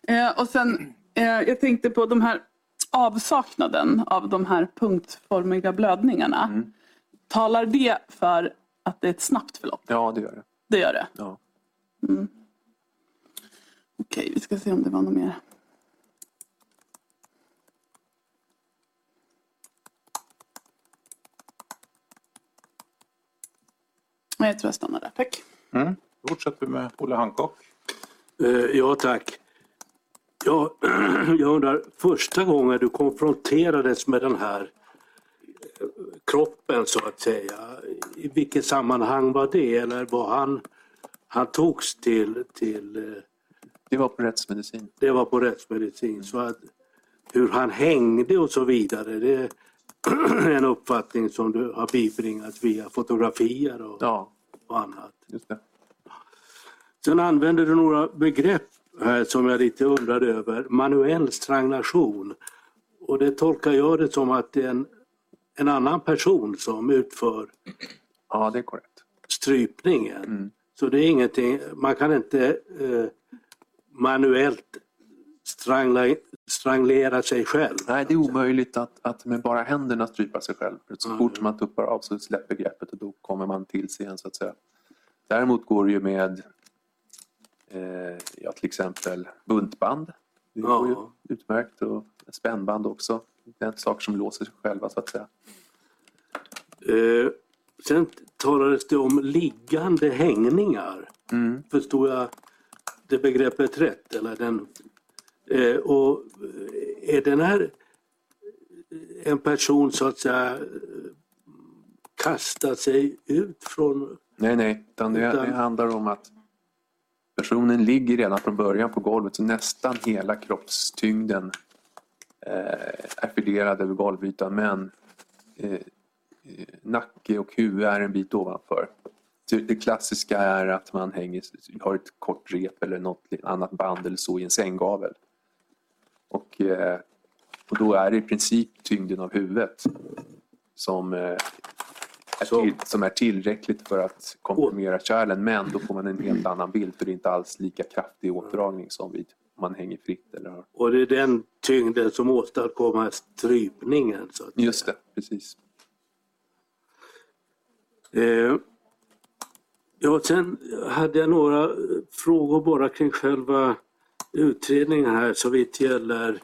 G: Eh, och sen, eh, jag tänkte på de här avsaknaden av de här punktformiga blödningarna.
C: Mm.
G: Talar det för att det är ett snabbt förlopp?
C: Ja, det gör det.
G: Det gör det.
C: Ja.
G: Okej, vi ska se om det var något mer. Jag tror jag stannar där. Tack.
A: Mm. Då fortsätter vi med Olle Hancock.
H: Eh, Ja, tack. Jag, jag undrar, första gången du konfronterades med den här eh, kroppen så att säga, i vilket sammanhang var det? Eller var han, han togs till, till eh,
C: Det var på rättsmedicin.
H: det var på rättsmedicin. Så att hur han hängde och så vidare, det en uppfattning som du har bibringats via fotografier och,
C: Ja,
H: och annat.
C: just det.
H: Sen använder du några begrepp här som jag lite undrar över. Manuell strangulation. Och det tolkar jag det som att det är en, en annan person som utför
C: Ja, det är korrekt.
H: strypningen.
C: Mm.
H: Så det är ingenting, man kan inte eh, manuellt strangla, stranglera sig själv.
C: Nej, det är omöjligt att, att med bara händerna strypa sig själv. Så
H: Ja,
C: fort man tuppar av så släpper greppet och då kommer man till sig igen så att säga. Däremot går det ju med eh, ja, till exempel buntband. Det går ju
H: Ja.
C: utmärkt och spännband också. Det är saker som låser sig själva så att säga.
H: Eh, sen talades det om liggande hängningar.
C: Mm.
H: Förstod jag det begreppet rätt? Eller den, och eh, är den här en person så att säga eh, kastar sig ut från...
C: Nej, nej, utan det,
H: Utan-
C: det handlar om att personen ligger redan från början på golvet så nästan hela kroppstyngden eh, är fördelad över golvytan men eh, eh, nacke och huvud är en bit ovanför. Det klassiska är att man hänger, har ett kort rep eller något annat band eller så i en sänggavel. Och, eh, och då är det i princip tyngden av huvudet som eh, är till, som är tillräckligt för att komprimera kärlen men då får man en helt annan bild för det är inte alls lika kraftig åtdragning som vid om man hänger fritt. Eller har.
H: Och det är den tyngden som åstadkommer strypningen. Så att
C: Just det, precis.
H: Eh, ja, sen hade jag några eh, frågor bara kring själva utredningen här så vitt gäller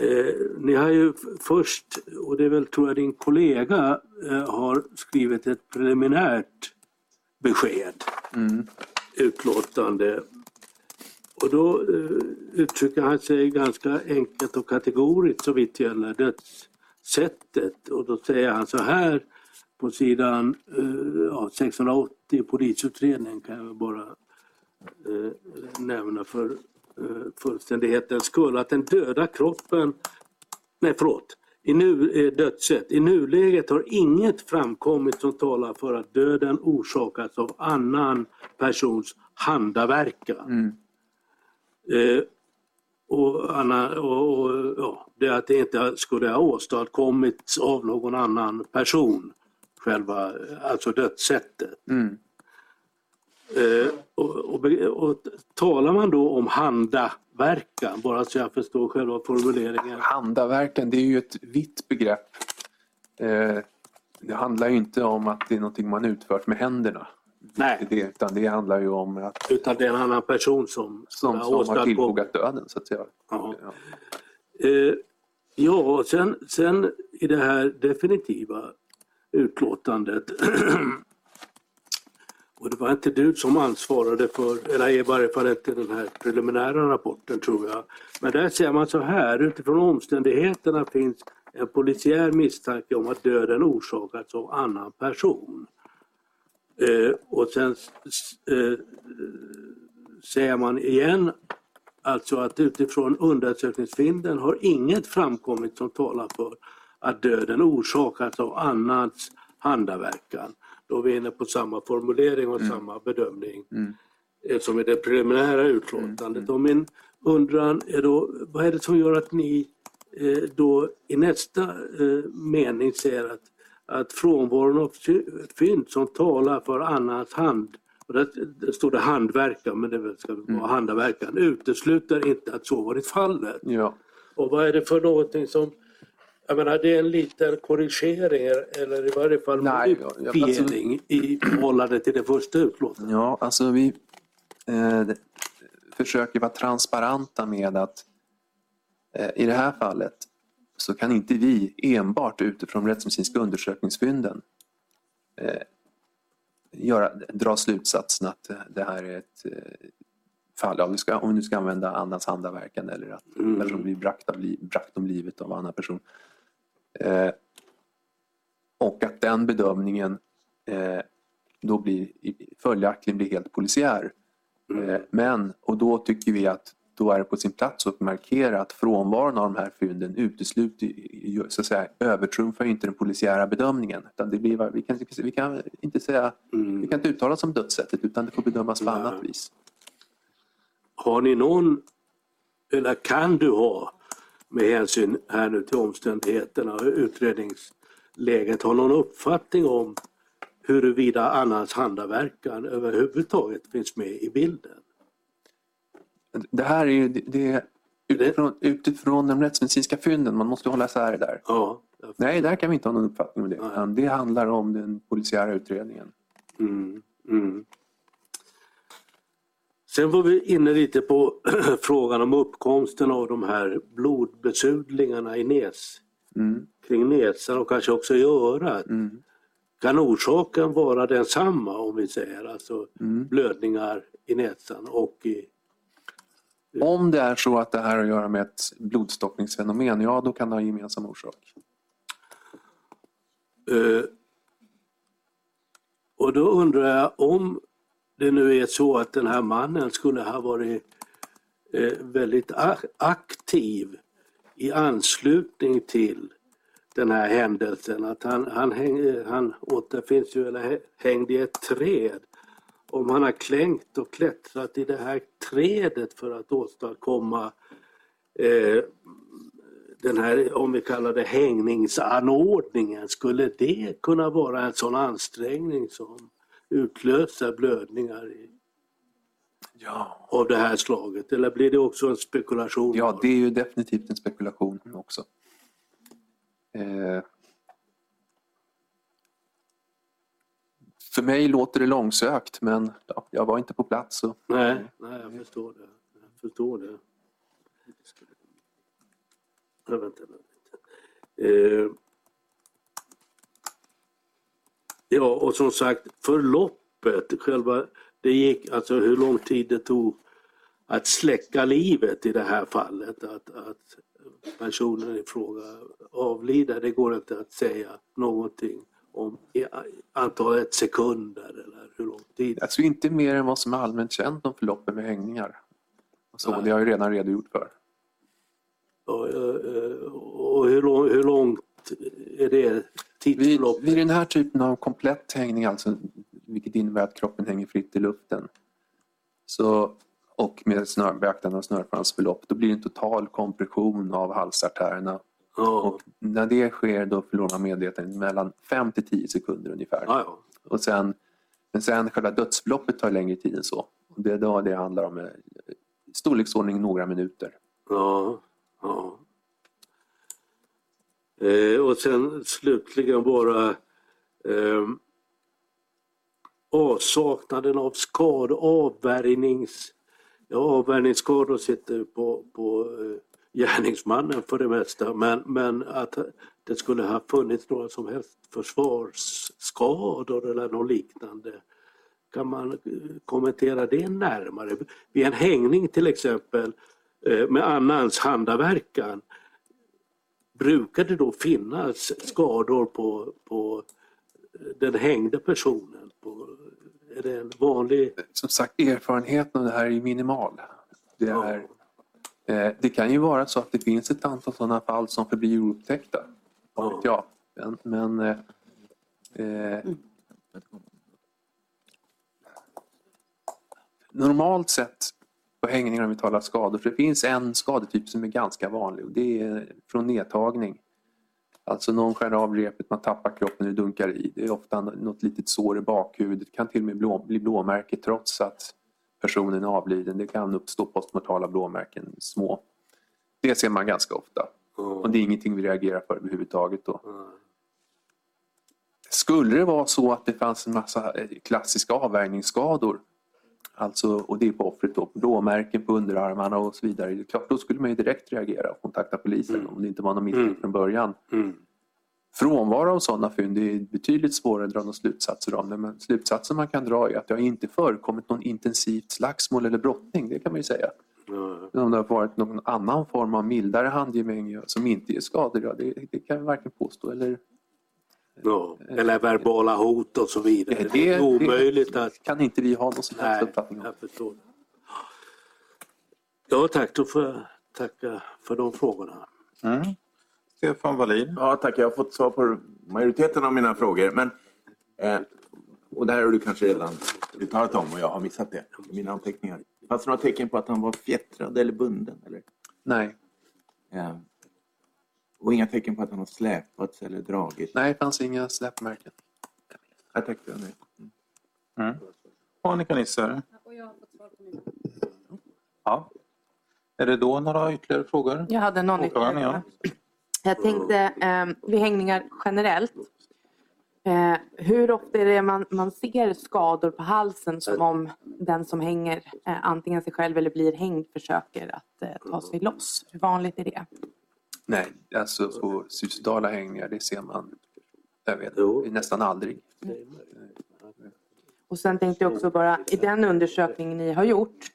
H: eh, ni har ju först, och det är väl tror jag din kollega eh, har skrivit ett preliminärt besked,
C: Mm.
H: utlåtande. Och då eh, uttrycker han sig ganska enkelt och kategoriskt så vitt gäller dödssättet. Och då säger han så här på sidan eh, ja, 680 i polisutredningen kan jag bara eh, nämna för fullständighetens skull att den döda kroppen, nej förlåt, i nu, eh, dödssätt. I nuläget har inget framkommit som talar för att döden orsakats av annan persons handaverkan.
C: Mm.
H: Eh, och, Anna, och, och ja, det att det inte skulle ha åstadkommits av någon annan person, själva alltså dödssättet.
C: Mm.
H: Eh, och, och, och talar man då om handaverkan, bara så jag förstår själva formuleringen.
C: Handaverkan, det är ju ett vitt begrepp. Eh, det handlar ju inte om att det är någonting man utfört med händerna.
H: Nej,
C: Det, utan det handlar ju om att
H: utan det är en annan person som,
C: som, som har tillfogat döden så att säga.
H: Ja.
C: Ja.
H: Eh, ja, och sen, sen i det här definitiva utlåtandet och det var inte du som ansvarade för, eller i varje fall inte den här preliminära rapporten tror jag. Men där ser man så här, utifrån omständigheterna finns en polisiär misstanke om att döden orsakats av annan person. Eh, och sen eh, säger man igen Alltså att utifrån undersökningsfinden har inget framkommit som talar för att döden orsakats av annans handaverkan. Då är vi inne på samma formulering och samma bedömning eh, som i det preliminära utlåtandet. Och min undran är då, vad är det som gör att ni eh, då i nästa eh, mening säger att, att frånvaron av fynd som talar för annans hand och där står det handverkan, men det ska vara handaverkan, utesluter inte att så varit fallet.
C: Ja.
H: Och vad är det för någonting som, jag menar det är en liten korrigering eller i varje fall
C: Nej,
H: modifiering i förhållande till det första utlåtandet.
C: Ja, alltså vi eh, försöker vara transparenta med att eh, i det här fallet så kan inte vi enbart utifrån rättsmedicinska undersökningsfynden eh, göra, dra slutsatsen att eh, det här är ett eh, fall, ja, vi ska, om vi nu ska använda annans handaverkan eller att
H: Mm.
C: person blir bragt, av, li- om livet av annan person. Eh, och att den bedömningen eh, då blir följaktligen blir helt polisiär. Eh, Men, och då tycker vi att då är det på sin plats att markera att frånvaron av de här fynden utesluter, så att säga, övertrumfar inte den polisiära bedömningen. Utan det blir, vi, kan, vi, kan inte säga, vi kan inte uttala oss om dödssättet utan det får bedömas på
H: Nej.
C: annat vis.
H: Har ni någon, eller kan du ha, med hänsyn här nu till omständigheterna och utredningsläget, har någon uppfattning om huruvida annans handaverkan överhuvudtaget finns med i bilden?
C: Det här är ju det, det, utifrån, utifrån de rättsmedicinska fynden, man måste hålla isär det där.
H: Ja.
C: Nej, där kan vi inte ha någon uppfattning om det.
H: Nej.
C: Det handlar om den polisiära utredningen.
H: Mm. Mm. Sen var vi inne lite på frågan om uppkomsten av de här blodbesudlingarna i näs,
C: Mm.
H: kring näsan och kanske också i örat.
C: Mm.
H: Kan orsaken vara densamma om vi säger alltså
C: Mm.
H: blödningar i näsan och i...
C: Om det är så att det här har att göra med ett blodstockningsfenomen, ja då kan det ha gemensam orsak.
H: Eh, och då undrar jag om det nu är så att den här mannen skulle ha varit eh, väldigt aktiv i anslutning till den här händelsen. Att han, han, häng, han återfinns ju, eller hängde i ett träd. Om han har klängt och klättrat i det här trädet för att åstadkomma eh, den här, om vi kallar det hängningsanordningen, skulle det kunna vara en sån ansträngning som utlöser blödningar i,
C: Ja.
H: av det här slaget? Eller blir det också en spekulation?
C: ja, det är ju definitivt en spekulation också. Eh. För mig låter det långsökt men ja, jag var inte på plats. Så.
H: Nej, nej, jag förstår det. Jag förstår det. Ja, vänta, vänta. Eh, ja, och som sagt förloppet, själva, det gick alltså hur lång tid det tog att släcka livet i det här fallet, att, att personen i fråga avlider, det går inte att säga någonting om i antalet sekunder eller hur lång tid.
C: Alltså inte mer än vad som är allmänt känt om förloppen med hängningar. Så,
H: Nej.
C: det har jag ju redan redogjort för.
H: Och, eh, och hur, lång, hur långt är det
C: Vid, vid den här typen av komplett hängning, alltså, vilket innebär att kroppen hänger fritt i luften så, och med snör, beaktande av snörpans förlopp, då blir det en total kompression av halsartärerna.
H: Ja,
C: Och när det sker då förlorar man medvetandet mellan 5 till 10 sekunder ungefär.
H: ja, ja.
C: Och sen, men sen själva dödsförloppet tar längre tid än så. Och det är då det handlar om eh, storleksordning några minuter.
H: ja, ja. Eh, och sen slutligen bara eh, avsaknaden av skad, avvärjnings, ja, avvärjningsskador sitter på, på eh, gärningsmannen för det mesta men, men att det skulle ha funnits några som helst försvarsskador eller något liknande. Kan man eh, kommentera det närmare? Vid en hängning till exempel eh, med annans handaverkan brukar det då finnas skador på, på den hängde personen? På, är det en vanlig...
C: Som sagt, erfarenheten av det här är minimal. Det,
H: Ja.
C: är, eh, det kan ju vara så att det finns ett antal sådana fall som förblir oupptäckta. Vet jag. Men, men eh, eh, normalt sett på hängningar om vi talar skador, för det finns en skadetyp som är ganska vanlig och det är från nedtagning. Alltså någon skär av repet, man tappar kroppen och dunkar i. Det är ofta något litet sår i bakhuvudet, det kan till och med blå, bli blåmärke trots att personen är avliden. Det kan uppstå postmortala blåmärken, små. Det ser man ganska ofta och det är ingenting vi reagerar för överhuvudtaget. Då. Skulle det vara så att det fanns en massa eh, klassiska avvärjningsskador Alltså, och det är på offret då, blåmärken på underarmarna och så vidare. Det är klart, då skulle man ju direkt reagera och kontakta polisen om det inte var någon misstänkt
H: Mm.
C: från början.
H: Mm.
C: Frånvaro av sådana fynd är betydligt svårare att dra några slutsatser om. Men slutsatsen man kan dra är att det har inte förekommit någon intensivt slagsmål eller brottning, det kan man ju säga. Men om det har varit någon annan form av mildare handgemäng som inte ger skador, ja, det, det kan vi varken påstå eller...
H: Ja. Eller verbala hot och så vidare.
C: Det,
H: Det är omöjligt att...
C: kan inte vi ha någon som helst uppfattning om.
H: jag förstår. det. Ja tack, då får jag tacka för de frågorna.
A: Stefan Wallin.
I: Ja, tack. Jag har fått svar på majoriteten av mina frågor. Men, eh, och det här har du kanske redan uttalat om och jag har missat det i mina anteckningar. Fanns det några tecken på att han var fjättrad eller bunden? Eller?
C: Nej,
I: Eh, och inga tecken på att han har släpats eller dragit?
C: nej, det fanns inga släpmärken.
I: Jag tackar. Nej.
A: Mm. Annika Nisser. Ja. Är det då några ytterligare frågor?
B: Jag hade någon ytterligare.
A: ja.
B: Jag tänkte eh, vid hängningar generellt Eh, hur ofta är det man, man ser skador på halsen som om den som hänger eh, antingen sig själv eller blir hängd försöker att eh, ta sig loss? Hur vanligt är det?
C: Nej, alltså på suicidala hängningar det ser man jag vet, nästan aldrig.
B: Och sen tänkte jag också bara, i den undersökningen ni har gjort,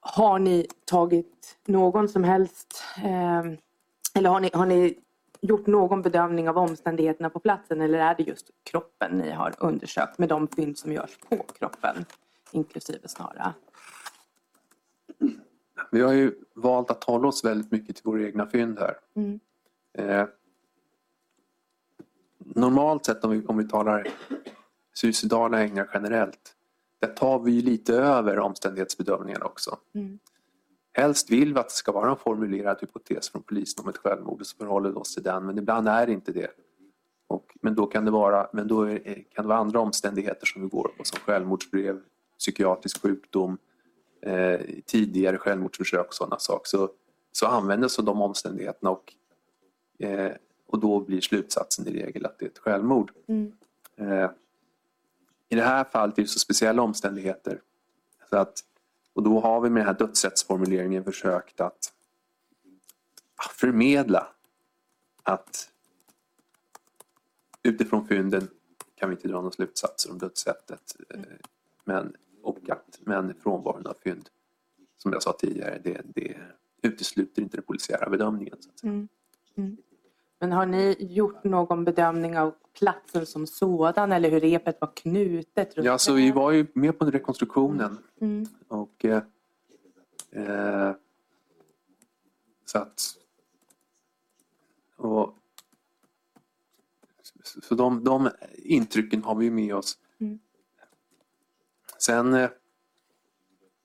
B: har ni tagit någon som helst, eh, eller har ni, har ni gjort någon bedömning av omständigheterna på platsen eller är det just kroppen ni har undersökt med de fynd som görs på kroppen, inklusive snara?
C: Vi har ju valt att hålla oss väldigt mycket till våra egna fynd här.
B: Mm.
C: Eh, normalt sett om vi, om vi talar suicidala hängningar generellt, där tar vi ju lite över omständighetsbedömningen också.
B: Mm.
C: Helst vill vi att det ska vara en formulerad hypotes från polisen om ett självmord och så förhåller vi oss till den, men ibland är det inte det. Och, men då kan det vara, men då är, kan det vara andra omständigheter som vi går på som självmordsbrev, psykiatrisk sjukdom, eh, tidigare självmordsförsök och sådana saker. Så, så användes de omständigheterna och, eh, och då blir slutsatsen i regel att det är ett självmord.
B: Mm.
C: Eh, I det här fallet är det så speciella omständigheter. Så att, och då har vi med den här dödsrättsformuleringen försökt att förmedla att utifrån fynden kan vi inte dra några slutsatser om dödssättet. eh, Men, och att, men frånvaron av fynd, som jag sa tidigare, det, det utesluter inte den polisiära bedömningen.
B: Mm. Mm. Men har ni gjort någon bedömning av platsen som sådan eller hur repet var knutet?
C: Ja, så vi var ju med på rekonstruktionen
B: Mm.
C: och eh, eh, så att och, så de, de intrycken har vi med oss.
B: Mm.
C: Sen eh,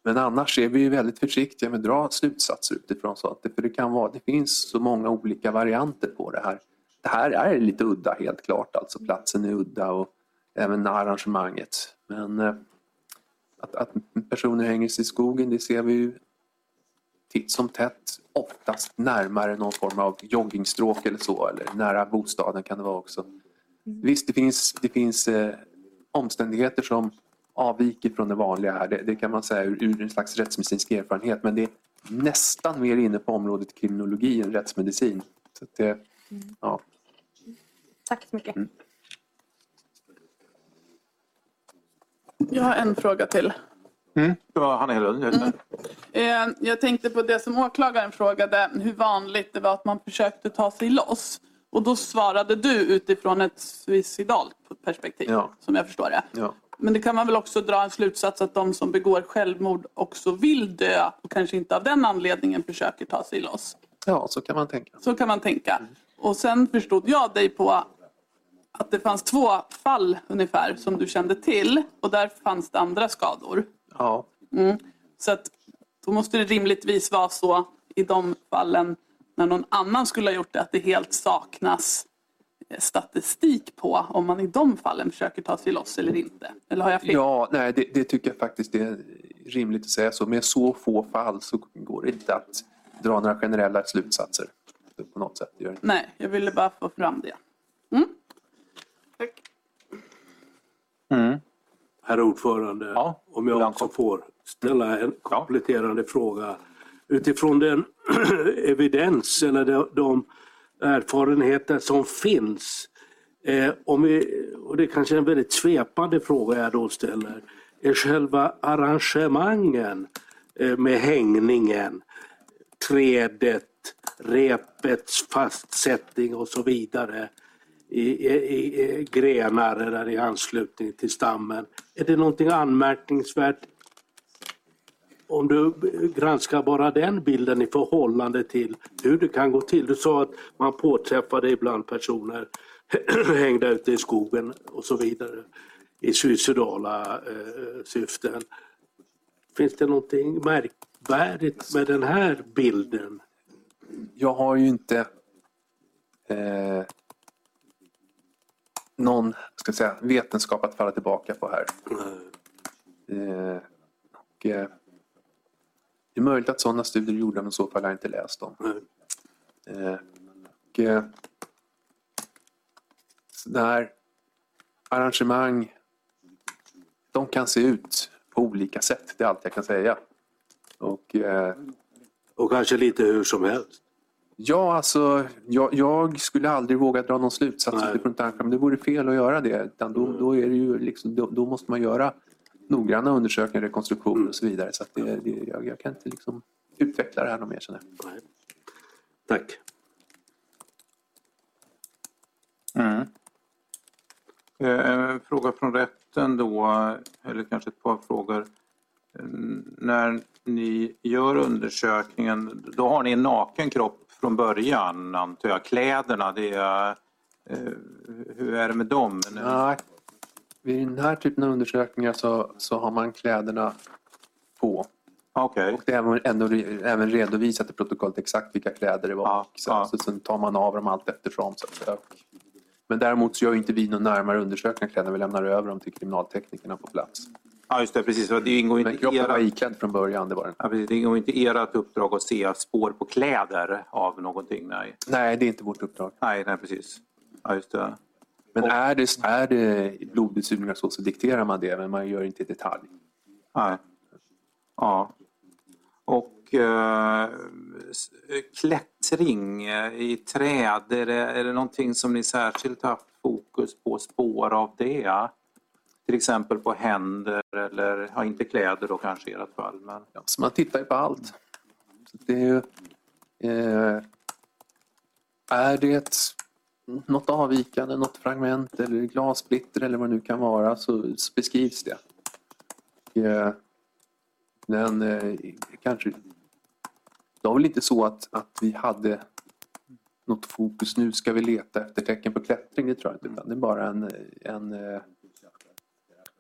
C: men annars är vi ju väldigt försiktiga med att dra slutsatser utifrån sånt. För det kan vara, det finns så många olika varianter på det här. Det här är lite udda helt klart, alltså platsen är udda och även arrangemanget. Men eh, att, att personer hänger sig i skogen, det ser vi ju titt som tätt. Oftast närmare någon form av joggingstråk eller så, eller nära bostaden kan det vara också. Visst, det finns, det finns eh, omständigheter som avviker från det vanliga här. Det, det kan man säga ur, ur en slags rättsmedicinsk erfarenhet, men det är nästan mer inne på området kriminologi än rättsmedicin. Så att det, ja.
B: Tack så mycket.
G: Jag har en fråga till.
A: Mm. Det var Hanna Hedlund. det.
G: Eh, Jag tänkte på det som åklagaren frågade, hur vanligt det var att man försökte ta sig loss. Och då svarade du utifrån ett suicidalt perspektiv,
C: Ja.
G: som jag förstår det.
C: Ja.
G: Men det kan man väl också dra en slutsats att de som begår självmord också vill dö och kanske inte av den anledningen försöker ta sig loss.
C: ja, så kan man tänka.
G: Så kan man tänka. Och sen förstod jag dig på att det fanns två fall ungefär som du kände till och där fanns det andra skador.
C: Ja,
G: Mm. Så att då måste det rimligtvis vara så i de fallen när någon annan skulle ha gjort det att det helt saknas statistik på om man i de fallen försöker ta sig loss eller inte. Eller har jag fel?
C: ja nej, det, det tycker jag faktiskt är rimligt att säga så. Med så få fall så går det inte att dra några generella slutsatser på något sätt. Gör.
G: Nej, jag ville bara få fram det. Mm. Tack.
A: Mm.
H: Herr ordförande,
A: Ja,
H: om jag också får ställa en kompletterande fråga. Utifrån den evidens eller de, de erfarenheter som finns. Eh, om vi, och det är kanske är en väldigt svepande fråga jag då ställer. Är själva arrangemangen eh, med hängningen, trädet, repets fastsättning och så vidare i, i, i grenar eller i anslutning till stammen. Är det någonting anmärkningsvärt om du granskar bara den bilden i förhållande till hur det kan gå till? Du sa att man påträffade ibland personer hängda ute i skogen och så vidare i suicidala eh, syften. Finns det någonting märkvärdigt med den här bilden?
C: Jag har ju inte eh, någon ska säga, vetenskap att falla tillbaka på här. Eh, och, eh, det är möjligt att sådana studier är gjorda men i så fall har jag inte läst dem. Eh, och, eh, där arrangemang, de kan se ut på olika sätt. Det är allt jag kan säga. Och, eh,
H: Och kanske lite hur som helst.
C: ja, alltså, jag, jag skulle aldrig våga dra någon slutsats utifrån tanken. Det vore fel att göra det. Utan då, då, är det ju liksom, då, då måste man göra noggranna undersökningar, rekonstruktioner och så vidare. Så att det, det, jag, jag kan inte liksom utveckla det här något mer.
H: Nej. Tack.
A: Mm. Eh, En fråga från rätten då, eller kanske ett par frågor. Eh, När ni gör undersökningen, då har ni en naken kropp från början antar jag. Kläderna, det är, eh, hur är det med dem?
C: Nej. Vid den här typen av undersökningar så, så har man kläderna på.
A: Okej.
C: Och det är även, ändå, även redovisat i protokollet exakt vilka kläder det var.
A: Ja,
C: så,
A: ja.
C: så sen tar man av dem allt eftersom. Så att. Men däremot så gör inte vi någon närmare undersökning av kläderna. Vi lämnar över dem till kriminalteknikerna på plats.
A: Ja, just det, precis. Det ingår
C: Men
A: inte i
C: kroppen var
A: era,
C: iklädd från början. Det var den.
A: ja, precis. det ingår inte i ert uppdrag att se spår på kläder av någonting. Nej,
C: Nej, det är inte vårt uppdrag.
A: nej, nej precis. Ja, just det.
C: Men är det, är det blodbesudlingar så, så dikterar man det. Men man gör inte i detalj.
A: Nej. Ja. Och eh, klättring eh, i träd, är det, är det någonting som ni särskilt haft fokus på spår av det? Till exempel på händer eller, ja, inte kläder då kanske i ert fall. Men,
C: Ja, så man tittar ju på allt. Så det är, ju, eh, är det något avvikande, något fragment eller glassplitter eller vad det nu kan vara så beskrivs det. Eh, men eh, kanske... Det var väl inte så att, att vi hade något fokus. Nu ska vi leta efter tecken på klättring. Det tror jag inte. Utan det är bara en, en eh,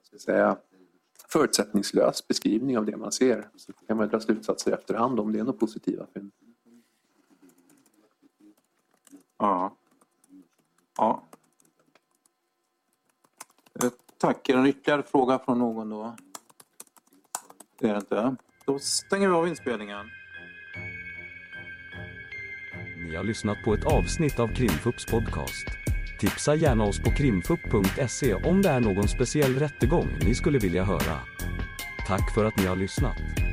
C: ska säga, förutsättningslös beskrivning av det man ser. Så kan man dra slutsatser i efterhand om det är något positiva fynd.
A: ja ja. Tack. Är det en ytterligare fråga från någon då? Det är det inte. Då stänger vi av inspelningen.
J: Ni har lyssnat på ett avsnitt av Krimfupps podcast. Tipsa gärna oss på krimfupp.se om det är någon speciell rättegång ni skulle vilja höra. Tack för att ni har lyssnat.